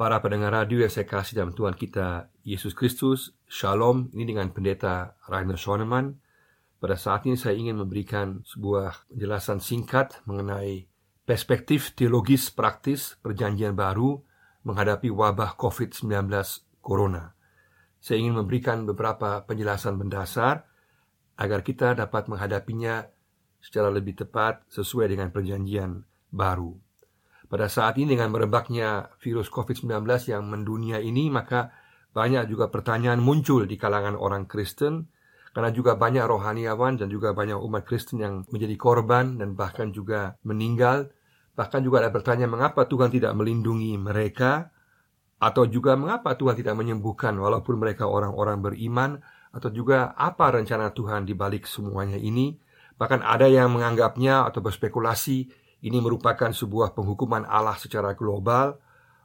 Para pendengar radio yang saya kasih dalam Tuhan kita Yesus Kristus, Shalom. Ini dengan pendeta Rainer Schoenemann. Pada saat ini saya ingin memberikan sebuah penjelasan singkat mengenai perspektif teologis praktis perjanjian baru menghadapi wabah COVID-19 Corona. Saya ingin memberikan beberapa penjelasan mendasar agar kita dapat menghadapinya secara lebih tepat sesuai dengan perjanjian baru. Pada saat ini dengan merebaknya virus COVID-19 yang mendunia ini, maka banyak juga pertanyaan muncul di kalangan orang Kristen, karena juga banyak rohaniawan dan juga banyak umat Kristen yang menjadi korban dan bahkan juga meninggal. Bahkan juga ada pertanyaan mengapa Tuhan tidak melindungi mereka, atau juga mengapa Tuhan tidak menyembuhkan walaupun mereka orang-orang beriman, atau juga apa rencana Tuhan di balik semuanya ini. Bahkan ada yang menganggapnya atau berspekulasi ini merupakan sebuah penghukuman Allah secara global,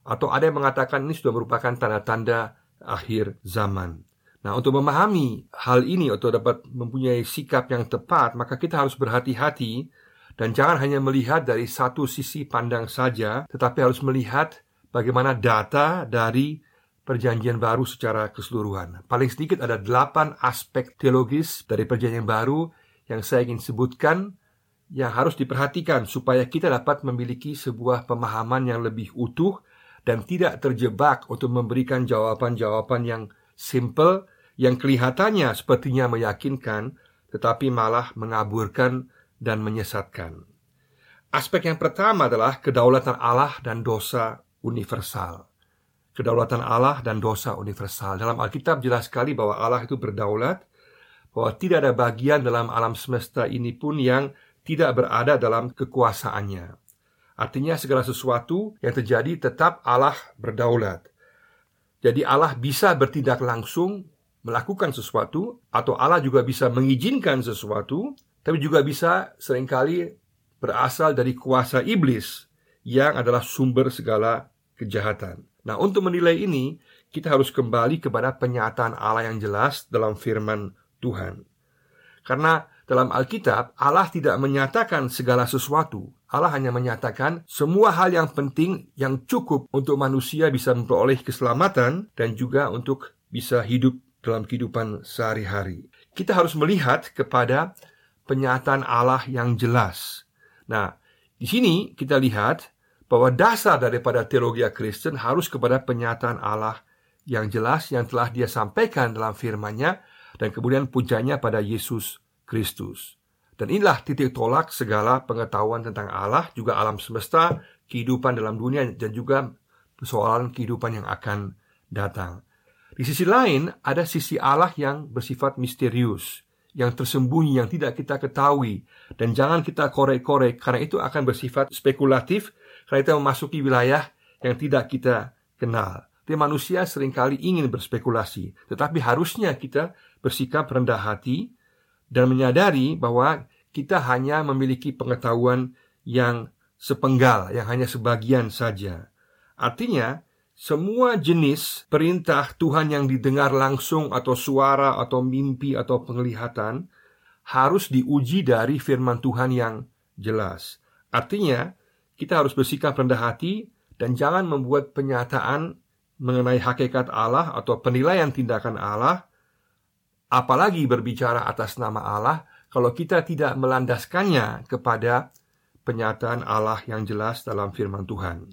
atau ada yang mengatakan ini sudah merupakan tanda-tanda akhir zaman. Nah, untuk memahami hal ini atau dapat mempunyai sikap yang tepat, maka kita harus berhati-hati dan jangan hanya melihat dari satu sisi pandang saja, tetapi harus melihat bagaimana data dari perjanjian baru secara keseluruhan. Paling sedikit ada delapan aspek teologis dari perjanjian baru yang saya ingin sebutkan yang harus diperhatikan supaya kita dapat memiliki sebuah pemahaman yang lebih utuh dan tidak terjebak untuk memberikan jawaban-jawaban yang simple yang kelihatannya sepertinya meyakinkan tetapi malah mengaburkan dan menyesatkan. Aspek yang pertama adalah kedaulatan Allah dan dosa universal. Kedaulatan Allah dan dosa universal. Dalam Alkitab jelas sekali bahwa Allah itu berdaulat, bahwa tidak ada bagian dalam alam semesta ini pun yang tidak berada dalam kekuasaannya. Artinya segala sesuatu yang terjadi tetap Allah berdaulat. Jadi Allah bisa bertindak langsung melakukan sesuatu atau Allah juga bisa mengizinkan sesuatu, tapi juga bisa sering kali berasal dari kuasa iblis yang adalah sumber segala kejahatan. Nah, untuk menilai ini, kita harus kembali kepada penyataan Allah yang jelas dalam firman Tuhan. Karena dalam Alkitab, Allah tidak menyatakan segala sesuatu. Allah hanya menyatakan semua hal yang penting yang cukup untuk manusia bisa memperoleh keselamatan dan juga untuk bisa hidup dalam kehidupan sehari-hari. Kita harus melihat kepada penyataan Allah yang jelas. Nah, di sini kita lihat bahwa dasar daripada teologi Kristen harus kepada penyataan Allah yang jelas yang telah dia sampaikan dalam firman-Nya dan kemudian puncanya pada Yesus Kristus. Dan inilah titik tolak segala pengetahuan tentang Allah, juga alam semesta, kehidupan dalam dunia, dan juga persoalan kehidupan yang akan datang. Di sisi lain, ada sisi Allah yang bersifat misterius, yang tersembunyi, yang tidak kita ketahui, dan jangan kita korek-korek, karena itu akan bersifat spekulatif, karena itu memasuki wilayah yang tidak kita kenal. Jadi manusia sering kali ingin berspekulasi, tetapi harusnya kita bersikap rendah hati, dan menyadari bahwa kita hanya memiliki pengetahuan yang sepenggal, yang hanya sebagian saja. Artinya, semua jenis perintah Tuhan yang didengar langsung atau suara atau mimpi atau penglihatan harus diuji dari firman Tuhan yang jelas. Artinya, kita harus bersikap rendah hati dan jangan membuat penyataan mengenai hakikat Allah atau penilaian tindakan Allah apalagi berbicara atas nama Allah kalau kita tidak melandaskannya kepada penyataan Allah yang jelas dalam firman Tuhan.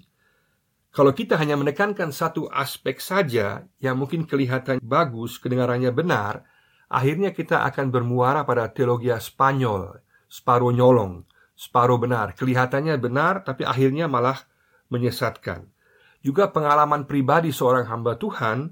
Kalau kita hanya menekankan satu aspek saja yang mungkin kelihatan bagus, kedengarannya benar, akhirnya kita akan bermuara pada teologi Spanyol, separuh nyolong, separuh benar. Kelihatannya benar, tapi akhirnya malah menyesatkan. Juga pengalaman pribadi seorang hamba Tuhan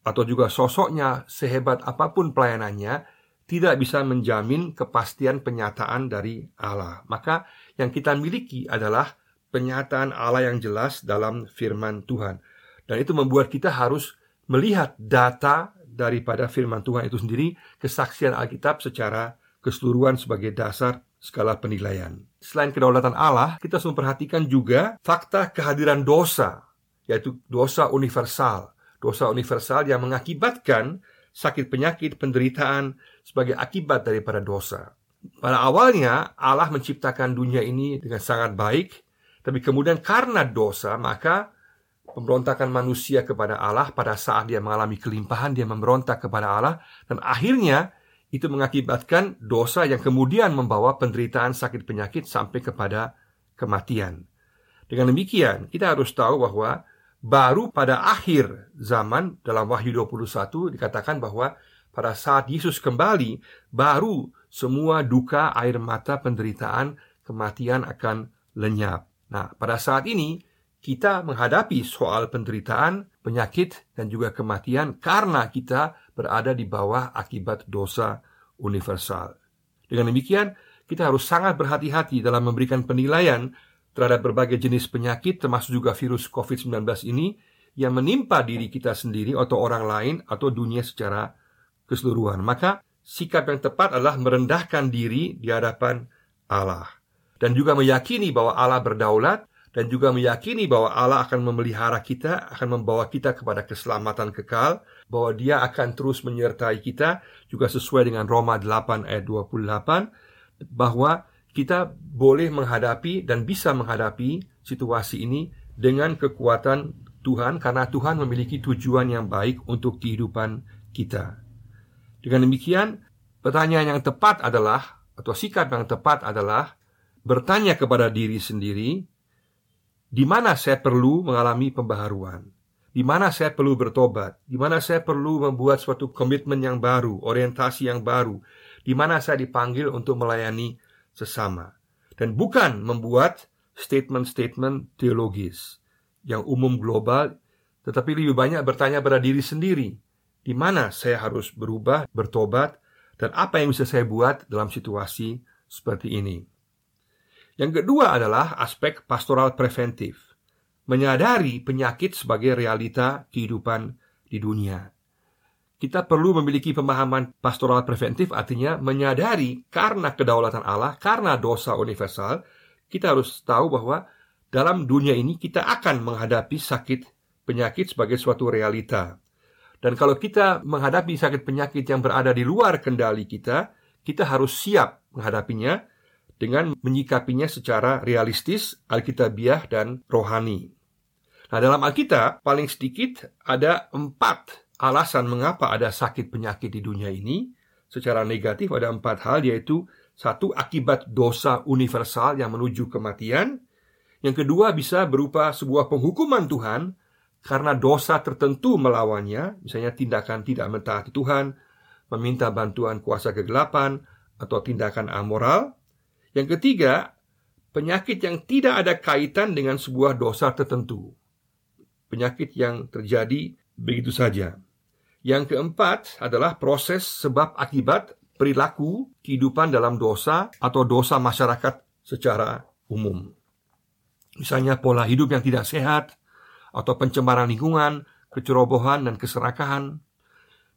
atau juga sosoknya sehebat apa pun pelayanannya tidak bisa menjamin kepastian penyataan dari Allah. Maka yang kita miliki adalah penyataan Allah yang jelas dalam firman Tuhan. Dan itu membuat kita harus melihat data daripada firman Tuhan itu sendiri, kesaksian Alkitab secara keseluruhan sebagai dasar skala penilaian. Selain kedaulatan Allah, kita harus memperhatikan juga fakta kehadiran dosa, yaitu dosa universal dosa universal yang mengakibatkan sakit penyakit, penderitaan sebagai akibat daripada dosa. Pada awalnya Allah menciptakan dunia ini dengan sangat baik, tapi kemudian karena dosa maka pemberontakan manusia kepada Allah pada saat dia mengalami kelimpahan dia memberontak kepada Allah dan akhirnya itu mengakibatkan dosa yang kemudian membawa penderitaan sakit penyakit sampai kepada kematian. Dengan demikian, kita harus tahu bahwa baru pada akhir zaman dalam Wahyu 21 dikatakan bahwa pada saat Yesus kembali, baru semua duka, air mata, penderitaan, kematian akan lenyap. Nah, pada saat ini kita menghadapi soal penderitaan, penyakit, dan juga kematian karena kita berada di bawah akibat dosa universal. Dengan demikian, kita harus sangat berhati-hati dalam memberikan penilaian terhadap berbagai jenis penyakit termasuk juga virus COVID-19 ini yang menimpa diri kita sendiri atau orang lain atau dunia secara keseluruhan. Maka sikap yang tepat adalah merendahkan diri di hadapan Allah dan juga meyakini bahwa Allah berdaulat dan juga meyakini bahwa Allah akan memelihara kita, akan membawa kita kepada keselamatan kekal, bahwa Dia akan terus menyertai kita, juga sesuai dengan Roma 8 ayat 28, bahwa kita boleh menghadapi dan bisa menghadapi situasi ini dengan kekuatan Tuhan karena Tuhan memiliki tujuan yang baik untuk kehidupan kita. Dengan demikian, pertanyaan yang tepat adalah atau sikap yang tepat adalah bertanya kepada diri sendiri, di mana saya perlu mengalami pembaharuan, di mana saya perlu bertobat, di mana saya perlu membuat suatu komitmen yang baru, orientasi yang baru, di mana saya dipanggil untuk melayani sesama, dan bukan membuat statement-statement teologis yang umum global, tetapi lebih banyak bertanya pada diri sendiri, di mana saya harus berubah, bertobat, dan apa yang bisa saya buat dalam situasi seperti ini. Yang kedua adalah aspek pastoral preventif, menyadari penyakit sebagai realita kehidupan di dunia. Kita perlu memiliki pemahaman pastoral preventif, artinya menyadari karena kedaulatan Allah, karena dosa universal, kita harus tahu bahwa dalam dunia ini kita akan menghadapi sakit penyakit sebagai suatu realita. Dan kalau kita menghadapi sakit penyakit yang berada di luar kendali kita, kita harus siap menghadapinya dengan menyikapinya secara realistis, alkitabiah, dan rohani. Nah, dalam Alkitab, paling sedikit ada empat alasan mengapa ada sakit penyakit di dunia ini. Secara negatif ada empat hal, yaitu satu, akibat dosa universal yang menuju kematian. Yang kedua, bisa berupa sebuah penghukuman Tuhan karena dosa tertentu melawannya, misalnya tindakan tidak mentaati Tuhan, meminta bantuan kuasa kegelapan, atau tindakan amoral. Yang ketiga, penyakit yang tidak ada kaitan dengan sebuah dosa tertentu. Penyakit yang terjadi begitu saja. Yang keempat adalah proses sebab akibat perilaku kehidupan dalam dosa atau dosa masyarakat secara umum. Misalnya pola hidup yang tidak sehat atau pencemaran lingkungan, kecerobohan dan keserakahan.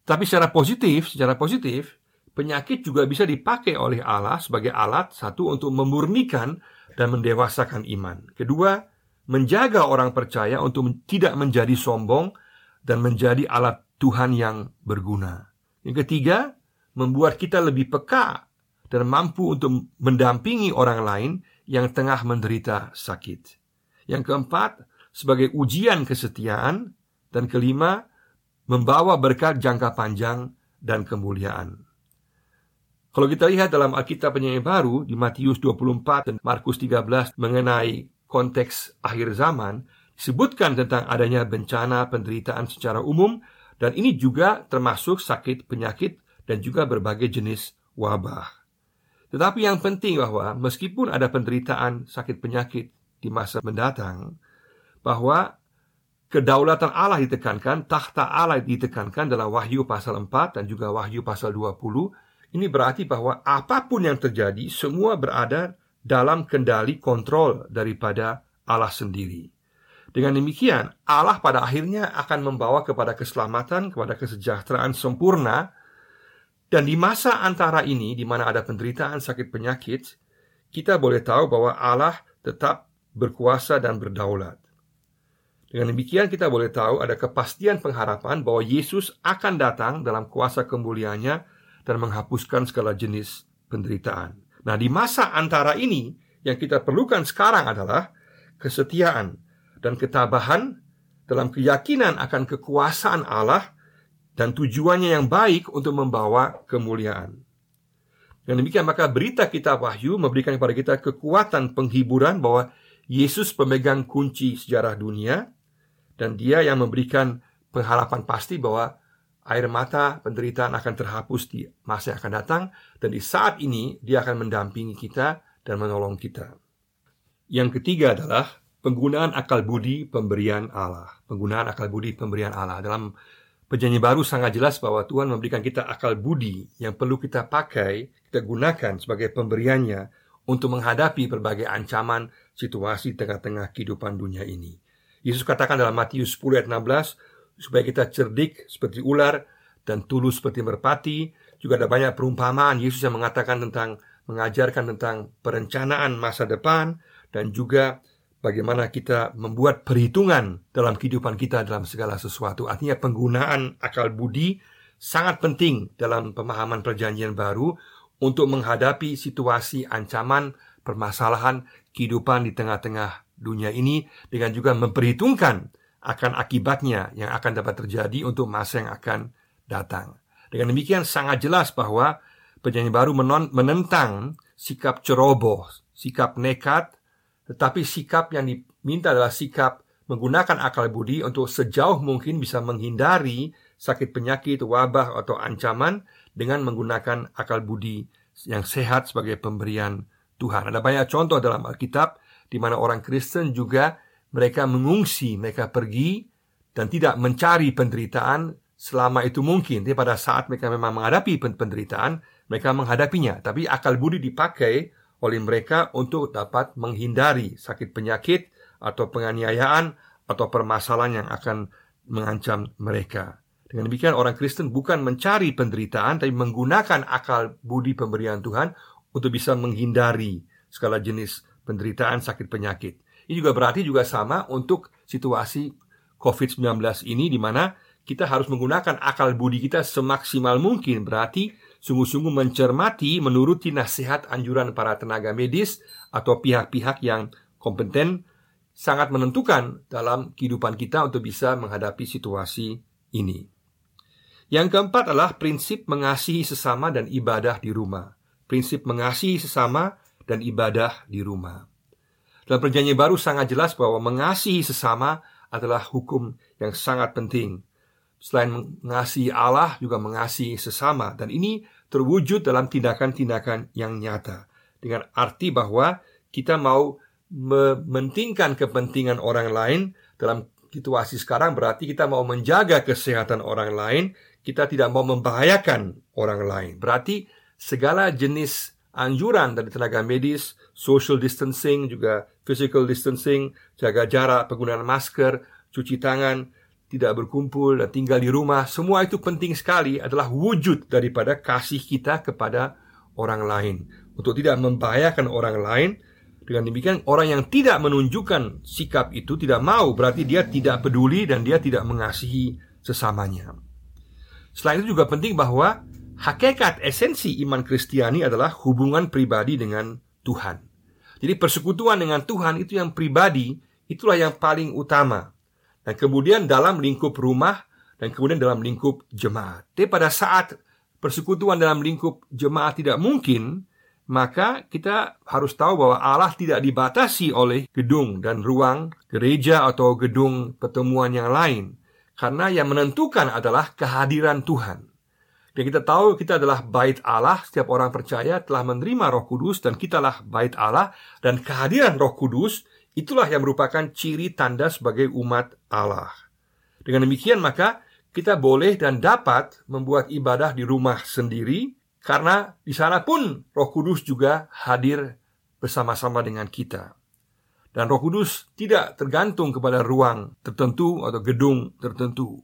Tapi secara positif, secara positif, penyakit juga bisa dipakai oleh Allah sebagai alat satu untuk memurnikan dan mendewasakan iman. Kedua, menjaga orang percaya untuk tidak menjadi sombong dan menjadi alat Tuhan yang berguna. Yang ketiga, membuat kita lebih peka dan mampu untuk mendampingi orang lain yang tengah menderita sakit. Yang keempat, sebagai ujian kesetiaan dan kelima, membawa berkat jangka panjang dan kemuliaan. Kalau kita lihat dalam Alkitab penyanyi baru di Matius 24 dan Markus 13 mengenai konteks akhir zaman, disebutkan tentang adanya bencana penderitaan secara umum dan ini juga termasuk sakit penyakit dan juga berbagai jenis wabah. Tetapi yang penting bahwa meskipun ada penderitaan sakit penyakit di masa mendatang, bahwa kedaulatan Allah ditekankan, tahta Allah ditekankan dalam Wahyu pasal 4 dan juga Wahyu pasal 20 ini berarti bahwa apa pun yang terjadi, semua berada dalam kendali kontrol daripada Allah sendiri. Dengan demikian, Allah pada akhirnya akan membawa kepada keselamatan, kepada kesejahteraan sempurna. Dan di masa antara ini, di mana ada penderitaan sakit penyakit, kita boleh tahu bahwa Allah tetap berkuasa dan berdaulat. Dengan demikian kita boleh tahu ada kepastian pengharapan bahwa Yesus akan datang dalam kuasa kemuliaannya dan menghapuskan segala jenis penderitaan. Nah, di masa antara ini yang kita perlukan sekarang adalah kesetiaan dan ketabahan dalam keyakinan akan kekuasaan Allah dan tujuannya yang baik untuk membawa kemuliaan. Dengan demikian maka berita kita Wahyu memberikan kepada kita kekuatan penghiburan bahwa Yesus pemegang kunci sejarah dunia dan dia yang memberikan pengharapan pasti bahwa air mata penderitaan akan terhapus di masa yang akan datang dan di saat ini dia akan mendampingi kita dan menolong kita. Yang ketiga adalah penggunaan akal budi pemberian Allah. Penggunaan akal budi pemberian Allah dalam Perjanjian baru sangat jelas bahwa Tuhan memberikan kita akal budi yang perlu kita pakai, kita gunakan sebagai pemberiannya untuk menghadapi berbagai ancaman situasi tengah-tengah kehidupan dunia ini. Yesus katakan dalam Matius 10 ayat 16, supaya kita cerdik seperti ular dan tulus seperti merpati. Juga ada banyak perumpamaan Yesus yang mengatakan tentang mengajarkan tentang perencanaan masa depan dan juga bagaimana kita membuat perhitungan dalam kehidupan kita dalam segala sesuatu. Artinya penggunaan akal budi sangat penting dalam pemahaman perjanjian baru untuk menghadapi situasi ancaman permasalahan kehidupan di tengah-tengah dunia ini dengan juga memperhitungkan akan akibatnya yang akan dapat terjadi untuk masa yang akan datang. Dengan demikian sangat jelas bahwa perjanjian baru menentang sikap ceroboh, sikap nekat, tetapi sikap yang diminta adalah sikap menggunakan akal budi untuk sejauh mungkin bisa menghindari sakit penyakit, wabah, atau ancaman dengan menggunakan akal budi yang sehat sebagai pemberian Tuhan. Ada banyak contoh dalam Alkitab di mana orang Kristen juga mereka mengungsi, mereka pergi dan tidak mencari penderitaan selama itu mungkin. Tapi pada saat mereka memang menghadapi penderitaan, mereka menghadapinya. Tapi akal budi dipakai oleh mereka untuk dapat menghindari sakit penyakit atau penganiayaan atau permasalahan yang akan mengancam mereka. Dengan demikian orang Kristen bukan mencari penderitaan tapi menggunakan akal budi pemberian Tuhan untuk bisa menghindari segala jenis penderitaan sakit penyakit. Ini juga berarti juga sama untuk situasi COVID-19 ini di mana kita harus menggunakan akal budi kita semaksimal mungkin. Berarti sungguh-sungguh mencermati, menuruti nasihat anjuran para tenaga medis atau pihak-pihak yang kompeten sangat menentukan dalam kehidupan kita untuk bisa menghadapi situasi ini. Yang keempat adalah prinsip mengasihi sesama dan ibadah di rumah. Prinsip mengasihi sesama dan ibadah di rumah. Dalam perjanjian baru sangat jelas bahwa mengasihi sesama adalah hukum yang sangat penting. Selain mengasihi Allah juga mengasihi sesama dan ini terwujud dalam tindakan-tindakan yang nyata dengan arti bahwa kita mau mementingkan kepentingan orang lain dalam situasi sekarang berarti kita mau menjaga kesehatan orang lain, kita tidak mau membahayakan orang lain. Berarti segala jenis anjuran dari tenaga medis, social distancing, juga physical distancing, jaga jarak, penggunaan masker, cuci tangan, tidak berkumpul dan tinggal di rumah, semua itu penting sekali adalah wujud daripada kasih kita kepada orang lain. Untuk tidak membahayakan orang lain, dengan demikian orang yang tidak menunjukkan sikap itu tidak mau, berarti dia tidak peduli dan dia tidak mengasihi sesamanya. Selain itu juga penting bahwa hakikat esensi iman Kristiani adalah hubungan pribadi dengan Tuhan. Jadi persekutuan dengan Tuhan itu yang pribadi, itulah yang paling utama dan kemudian dalam lingkup rumah dan kemudian dalam lingkup jemaat. Tapi pada saat persekutuan dalam lingkup jemaat tidak mungkin, maka kita harus tahu bahwa Allah tidak dibatasi oleh gedung dan ruang gereja atau gedung pertemuan yang lain. Karena yang menentukan adalah kehadiran Tuhan. Dan kita tahu kita adalah bait Allah, setiap orang percaya telah menerima roh kudus dan kitalah bait Allah. Dan kehadiran roh kudus Itulah yang merupakan ciri tanda sebagai umat Allah. Dengan demikian maka kita boleh dan dapat membuat ibadah di rumah sendiri karena di sana pun Roh Kudus juga hadir bersama-sama dengan kita. Dan Roh Kudus tidak tergantung kepada ruang tertentu atau gedung tertentu.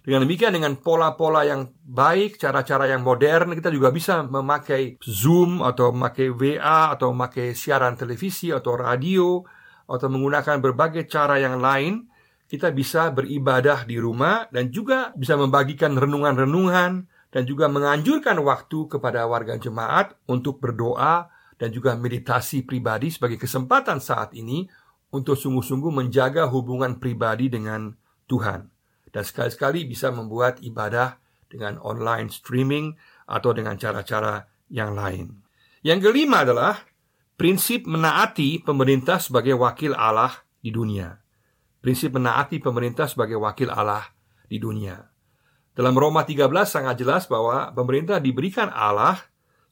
Dengan demikian dengan pola-pola yang baik, cara-cara yang modern, kita juga bisa memakai Zoom atau memakai WA atau memakai siaran televisi atau radio atau menggunakan berbagai cara yang lain, kita bisa beribadah di rumah dan juga bisa membagikan renungan-renungan dan juga menganjurkan waktu kepada warga jemaat untuk berdoa dan juga meditasi pribadi sebagai kesempatan saat ini untuk sungguh-sungguh menjaga hubungan pribadi dengan Tuhan. Dan sekali-sekali bisa membuat ibadah dengan online streaming atau dengan cara-cara yang lain. Yang kelima adalah prinsip menaati pemerintah sebagai wakil Allah di dunia. Prinsip menaati pemerintah sebagai wakil Allah di dunia. Dalam Roma 13 sangat jelas bahwa pemerintah diberikan Allah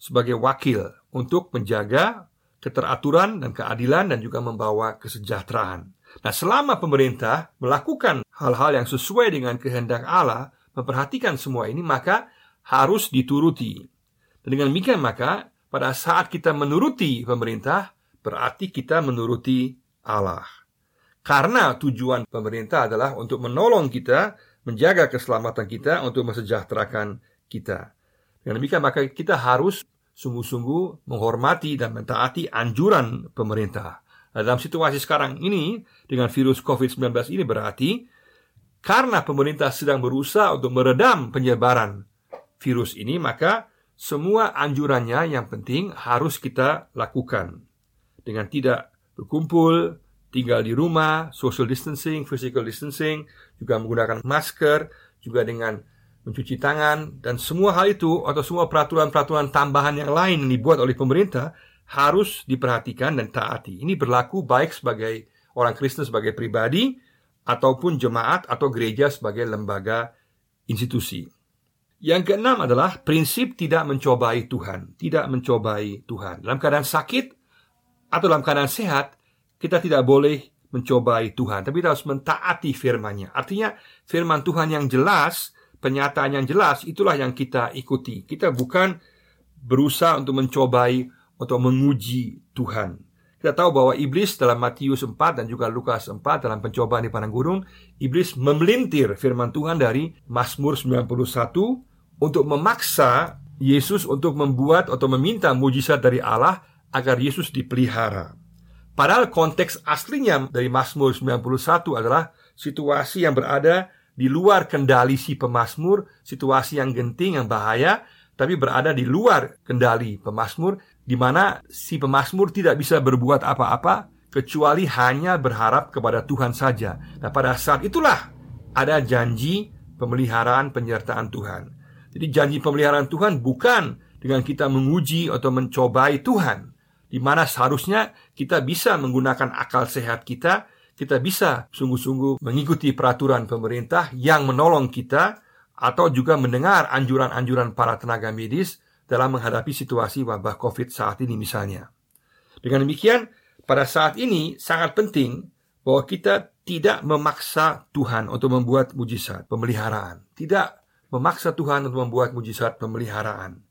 sebagai wakil untuk menjaga keteraturan dan keadilan dan juga membawa kesejahteraan. Nah, selama pemerintah melakukan hal-hal yang sesuai dengan kehendak Allah, memperhatikan semua ini, maka harus dituruti. Dengan demikian maka, pada saat kita menuruti pemerintah, berarti kita menuruti Allah. Karena tujuan pemerintah adalah untuk menolong kita, menjaga keselamatan kita, untuk mensejahterakan kita. Dengan demikian maka kita harus sungguh-sungguh menghormati dan mentaati anjuran pemerintah. Nah, dalam situasi sekarang ini dengan virus COVID-19 ini berarti karena pemerintah sedang berusaha untuk meredam penyebaran virus ini, maka semua anjurannya yang penting harus kita lakukan dengan tidak berkumpul, tinggal di rumah, social distancing, physical distancing, juga menggunakan masker, juga dengan mencuci tangan dan semua hal itu atau semua peraturan-peraturan tambahan yang lain yang dibuat oleh pemerintah harus diperhatikan dan taati. Ini berlaku baik sebagai orang Kristen sebagai pribadi ataupun jemaat atau gereja sebagai lembaga institusi. Yang keenam adalah prinsip tidak mencobai Tuhan, tidak mencobai Tuhan. Dalam keadaan sakit atau dalam keadaan sehat, kita tidak boleh mencobai Tuhan, tapi kita harus mentaati firman-Nya. Artinya, firman Tuhan yang jelas, penyataan yang jelas, itulah yang kita ikuti. Kita bukan berusaha untuk mencobai atau menguji Tuhan. Kita tahu bahwa iblis dalam Matius 4 dan juga Lukas 4 dalam pencobaan di padang gurun, iblis memelintir firman Tuhan dari Mazmur 91 untuk memaksa Yesus untuk membuat atau meminta mujizat dari Allah agar Yesus dipelihara. Padahal konteks aslinya dari Mazmur 91 adalah situasi yang berada di luar kendali si pemazmur, situasi yang genting, yang bahaya, tapi berada di luar kendali pemazmur di mana si pemazmur tidak bisa berbuat apa-apa kecuali hanya berharap kepada Tuhan saja. Nah, pada saat itulah ada janji pemeliharaan penyertaan Tuhan. Jadi janji pemeliharaan Tuhan bukan dengan kita menguji atau mencobai Tuhan, di mana seharusnya kita bisa menggunakan akal sehat kita, kita bisa sungguh-sungguh mengikuti peraturan pemerintah yang menolong kita atau juga mendengar anjuran-anjuran para tenaga medis dalam menghadapi situasi wabah COVID saat ini misalnya. Dengan demikian, pada saat ini sangat penting bahwa kita tidak memaksa Tuhan untuk membuat mujizat pemeliharaan. Tidak memaksa Tuhan untuk membuat mujizat pemeliharaan.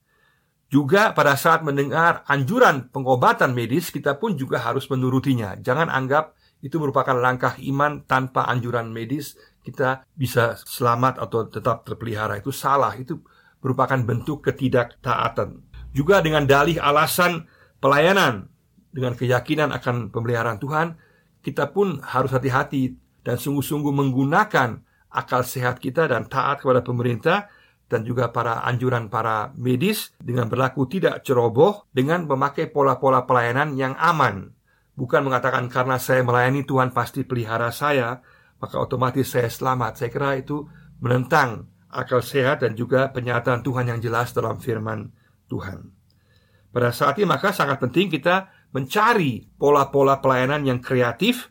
Juga pada saat mendengar anjuran pengobatan medis, kita pun juga harus menurutinya. Jangan anggap itu merupakan langkah iman tanpa anjuran medis kita bisa selamat atau tetap terpelihara. Itu salah. Itu merupakan bentuk ketidaktaatan. Juga dengan dalih alasan pelayanan dengan keyakinan akan pemeliharaan Tuhan, kita pun harus hati-hati dan sungguh-sungguh menggunakan akal sehat kita dan taat kepada pemerintah dan juga para anjuran para medis dengan berlaku tidak ceroboh dengan memakai pola-pola pelayanan yang aman. Bukan mengatakan karena saya melayani Tuhan pasti pelihara saya, maka otomatis saya selamat. Saya kira itu menentang akal sehat dan juga penyataan Tuhan yang jelas dalam firman Tuhan. Pada saat ini maka sangat penting kita mencari pola-pola pelayanan yang kreatif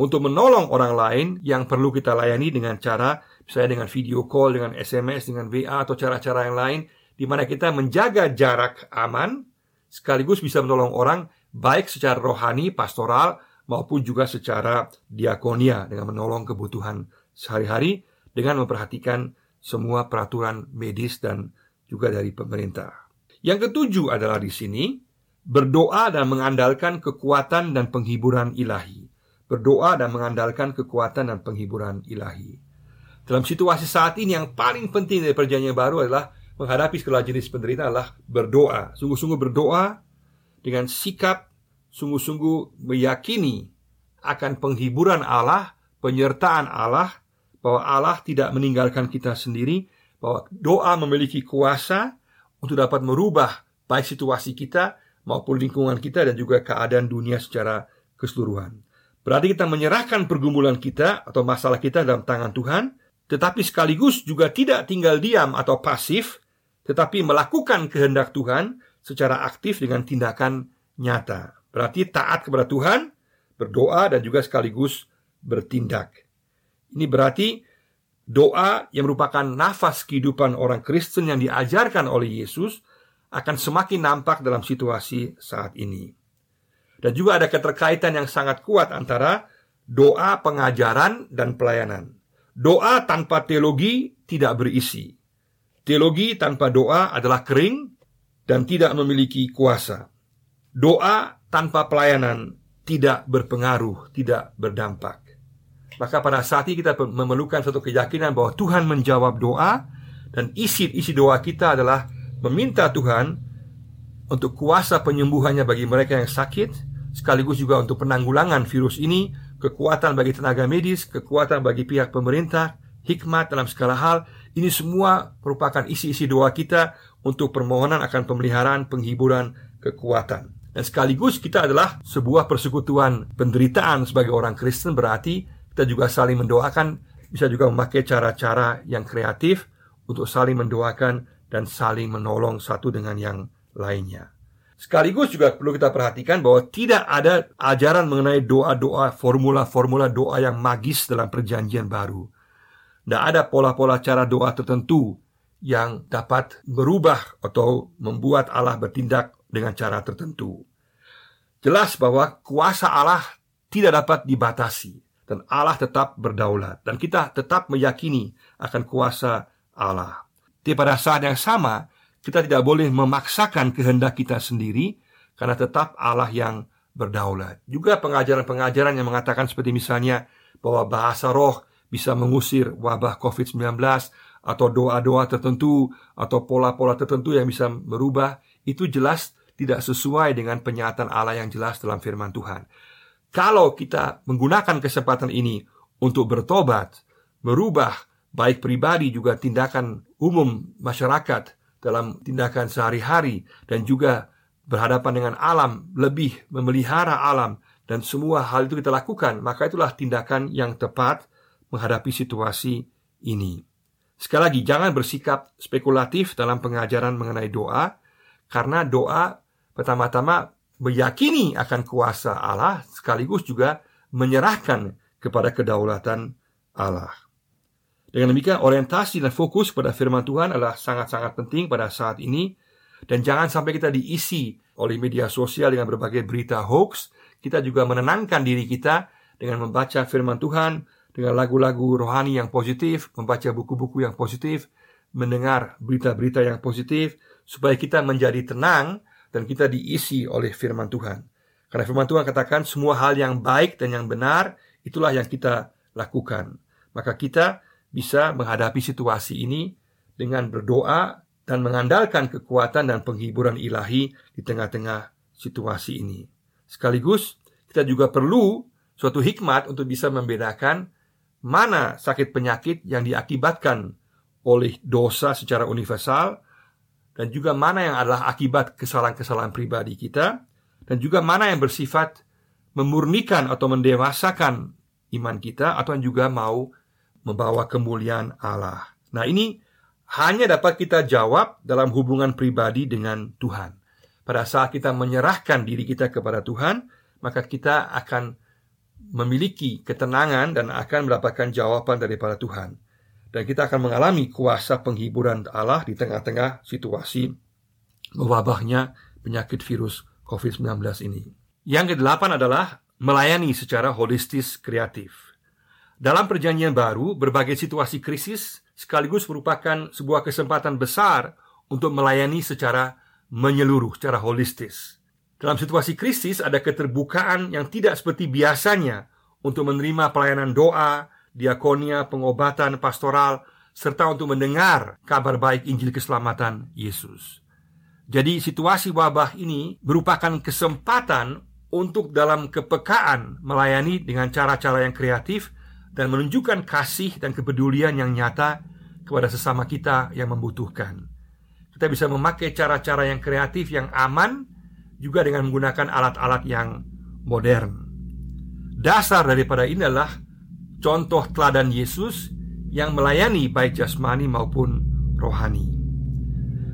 untuk menolong orang lain yang perlu kita layani dengan cara misalnya dengan video call, dengan SMS, dengan WA atau cara-cara yang lain di mana kita menjaga jarak aman sekaligus bisa menolong orang baik secara rohani, pastoral maupun juga secara diakonia dengan menolong kebutuhan sehari-hari dengan memperhatikan semua peraturan medis dan juga dari pemerintah. Yang ketujuh adalah di sini berdoa dan mengandalkan kekuatan dan penghiburan ilahi. Berdoa dan mengandalkan kekuatan dan penghiburan ilahi. Dalam situasi saat ini yang paling penting dari perjanjian baru adalah menghadapi segala jenis penderitaan adalah berdoa. Sungguh-sungguh berdoa dengan sikap sungguh-sungguh meyakini akan penghiburan Allah, penyertaan Allah bahwa Allah tidak meninggalkan kita sendiri, bahwa doa memiliki kuasa untuk dapat merubah baik situasi kita maupun lingkungan kita dan juga keadaan dunia secara keseluruhan. Berarti kita menyerahkan pergumulan kita atau masalah kita dalam tangan Tuhan, tetapi sekaligus juga tidak tinggal diam atau pasif, tetapi melakukan kehendak Tuhan secara aktif dengan tindakan nyata. Berarti taat kepada Tuhan, berdoa dan juga sekaligus bertindak. Ini berarti doa yang merupakan nafas kehidupan orang Kristen yang diajarkan oleh Yesus akan semakin nampak dalam situasi saat ini. Dan juga ada keterkaitan yang sangat kuat antara doa, pengajaran, dan pelayanan. Doa tanpa teologi tidak berisi. Teologi tanpa doa adalah kering dan tidak memiliki kuasa. Doa tanpa pelayanan tidak berpengaruh, tidak berdampak. Maka pada saat ini kita memerlukan satu keyakinan bahwa Tuhan menjawab doa dan isi-isi doa kita adalah meminta Tuhan untuk kuasa penyembuhannya bagi mereka yang sakit sekaligus juga untuk penanggulangan virus ini, kekuatan bagi tenaga medis, kekuatan bagi pihak pemerintah, hikmat dalam segala hal. Ini semua merupakan isi-isi doa kita untuk permohonan akan pemeliharaan, penghiburan, kekuatan. Dan sekaligus kita adalah sebuah persekutuan penderitaan sebagai orang Kristen berarti kita juga saling mendoakan, bisa juga memakai cara-cara yang kreatif untuk saling mendoakan dan saling menolong satu dengan yang lainnya. Sekaligus juga perlu kita perhatikan bahwa tidak ada ajaran mengenai doa-doa, formula-formula doa yang magis dalam perjanjian baru. Tidak ada pola-pola cara doa tertentu yang dapat berubah atau membuat Allah bertindak dengan cara tertentu. Jelas bahwa kuasa Allah tidak dapat dibatasi dan Allah tetap berdaulat dan kita tetap meyakini akan kuasa Allah. Tapi pada saat yang sama, kita tidak boleh memaksakan kehendak kita sendiri karena tetap Allah yang berdaulat. Juga pengajaran-pengajaran yang mengatakan seperti misalnya bahwa bahasa roh bisa mengusir wabah COVID-19 atau doa-doa tertentu atau pola-pola tertentu yang bisa merubah itu jelas tidak sesuai dengan penyataan Allah yang jelas dalam firman Tuhan. Kalau kita menggunakan kesempatan ini untuk bertobat, merubah baik pribadi juga tindakan umum masyarakat dalam tindakan sehari-hari dan juga berhadapan dengan alam, lebih memelihara alam dan semua hal itu kita lakukan, maka itulah tindakan yang tepat menghadapi situasi ini. Sekali lagi, jangan bersikap spekulatif dalam pengajaran mengenai doa, karena doa pertama-tama meyakini akan kuasa Allah, sekaligus juga menyerahkan kepada kedaulatan Allah. Dengan demikian orientasi dan fokus pada firman Tuhan adalah sangat-sangat penting pada saat ini dan jangan sampai kita diisi oleh media sosial dengan berbagai berita hoax. Kita juga menenangkan diri kita dengan membaca firman Tuhan, dengan lagu-lagu rohani yang positif, membaca buku-buku yang positif, mendengar berita-berita yang positif supaya kita menjadi tenang dan kita diisi oleh firman Tuhan. Karena firman Tuhan katakan semua hal yang baik dan yang benar itulah yang kita lakukan. Maka kita bisa menghadapi situasi ini dengan berdoa dan mengandalkan kekuatan dan penghiburan ilahi di tengah-tengah situasi ini. Sekaligus kita juga perlu suatu hikmat untuk bisa membedakan mana sakit penyakit yang diakibatkan oleh dosa secara universal dan juga mana yang adalah akibat kesalahan-kesalahan pribadi kita dan juga mana yang bersifat memurnikan atau mendewasakan iman kita atau yang juga mau membawa kemuliaan Allah. Nah, ini hanya dapat kita jawab dalam hubungan pribadi dengan Tuhan. Pada saat kita menyerahkan diri kita kepada Tuhan, maka kita akan memiliki ketenangan dan akan mendapatkan jawaban daripada Tuhan. Dan kita akan mengalami kuasa penghiburan Allah di tengah-tengah situasi mewabahnya penyakit virus COVID-19 ini. Yang kedelapan adalah melayani secara holistis kreatif. Dalam perjanjian baru, berbagai situasi krisis sekaligus merupakan sebuah kesempatan besar untuk melayani secara menyeluruh, secara holistis. Dalam situasi krisis ada keterbukaan yang tidak seperti biasanya untuk menerima pelayanan doa, diakonia, pengobatan, pastoral, serta untuk mendengar kabar baik Injil keselamatan Yesus. Jadi situasi wabah ini merupakan kesempatan untuk dalam kepekaan melayani dengan cara-cara yang kreatif dan menunjukkan kasih dan kepedulian yang nyata kepada sesama kita yang membutuhkan. Kita bisa memakai cara-cara yang kreatif yang aman juga dengan menggunakan alat-alat yang modern. dasar daripada ini adalah contoh teladan Yesus yang melayani baik jasmani maupun rohani.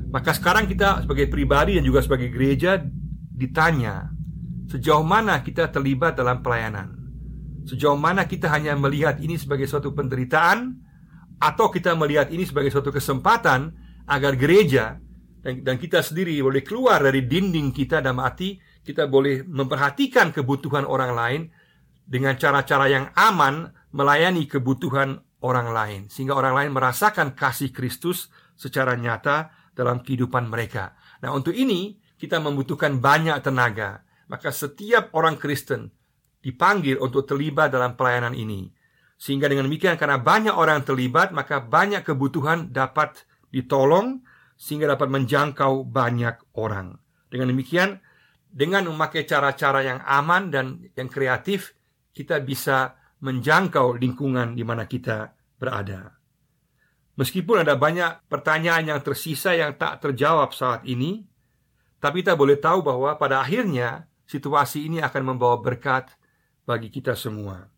Maka sekarang kita sebagai pribadi dan juga sebagai gereja ditanya sejauh mana kita terlibat dalam pelayanan. Sejauh mana kita hanya melihat ini sebagai suatu penderitaan atau kita melihat ini sebagai suatu kesempatan agar gereja dan, dan kita sendiri boleh keluar dari dinding kita dan mati kita boleh memperhatikan kebutuhan orang lain dengan cara-cara yang aman melayani kebutuhan orang lain sehingga orang lain merasakan kasih Kristus secara nyata dalam kehidupan mereka. Nah, untuk ini kita membutuhkan banyak tenaga. Maka setiap orang Kristen dipanggil untuk terlibat dalam pelayanan ini. Sehingga dengan demikian karena banyak orang terlibat, maka banyak kebutuhan dapat ditolong sehingga dapat menjangkau banyak orang. Dengan demikian, dengan memakai cara-cara yang aman dan yang kreatif, kita bisa menjangkau lingkungan di mana kita berada. Meskipun ada banyak pertanyaan yang tersisa yang tak terjawab saat ini, tapi kita boleh tahu bahwa pada akhirnya situasi ini akan membawa berkat bagi kita semua.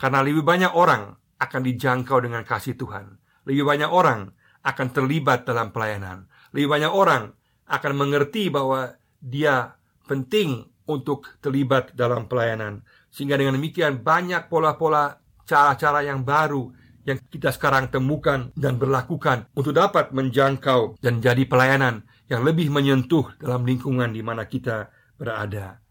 Karena lebih banyak orang akan dijangkau dengan kasih Tuhan. Lebih banyak orang akan terlibat dalam pelayanan. Lebih banyak orang akan mengerti bahwa dia penting untuk terlibat dalam pelayanan. Sehingga dengan demikian banyak pola-pola cara-cara yang baru yang kita sekarang temukan dan berlakukan untuk dapat menjangkau dan jadi pelayanan yang lebih menyentuh dalam lingkungan di mana kita berada.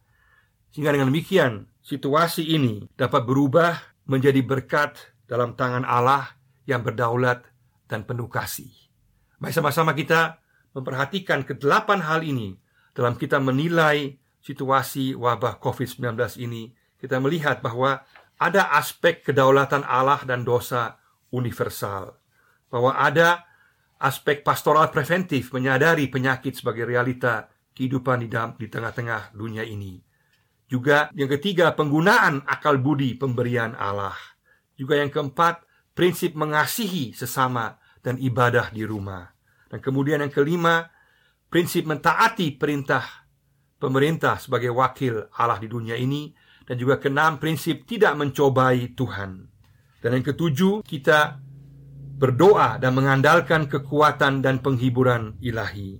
Sehingga dengan demikian, situasi ini dapat berubah menjadi berkat dalam tangan Allah yang berdaulat dan penuh kasih. Mari sama-sama kita memperhatikan kedelapan hal ini dalam kita menilai situasi wabah COVID-19 ini. Kita melihat bahwa ada aspek kedaulatan Allah dan dosa universal. Bahwa ada aspek pastoral preventif menyadari penyakit sebagai realita kehidupan di, dalam, di tengah-tengah dunia ini. Juga yang ketiga, penggunaan akal budi pemberian Allah. Juga yang keempat, prinsip mengasihi sesama dan ibadah di rumah. Dan kemudian yang kelima, prinsip mentaati perintah pemerintah sebagai wakil Allah di dunia ini. Dan juga keenam, prinsip tidak mencobai Tuhan. Dan yang ketujuh, kita berdoa dan mengandalkan kekuatan dan penghiburan ilahi.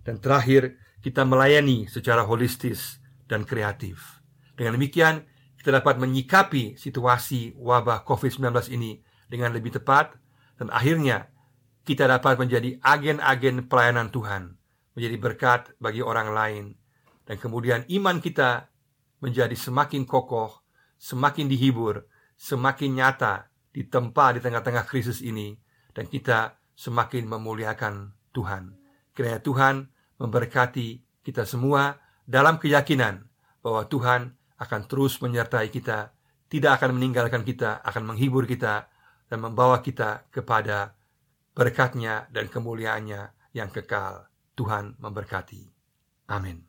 Dan terakhir, kita melayani secara holistis dan kreatif. Dengan demikian, kita dapat menyikapi situasi wabah COVID-19 ini dengan lebih tepat dan akhirnya kita dapat menjadi agen-agen pelayanan Tuhan, menjadi berkat bagi orang lain dan kemudian iman kita menjadi semakin kokoh, semakin dihibur semakin nyata di tempat di tengah-tengah krisis ini dan kita semakin memuliakan Tuhan. Kiranya Tuhan memberkati kita semua dalam keyakinan bahwa Tuhan akan terus menyertai kita, tidak akan meninggalkan kita, akan menghibur kita dan membawa kita kepada berkatnya dan kemuliaannya yang kekal. Tuhan memberkati. Amin.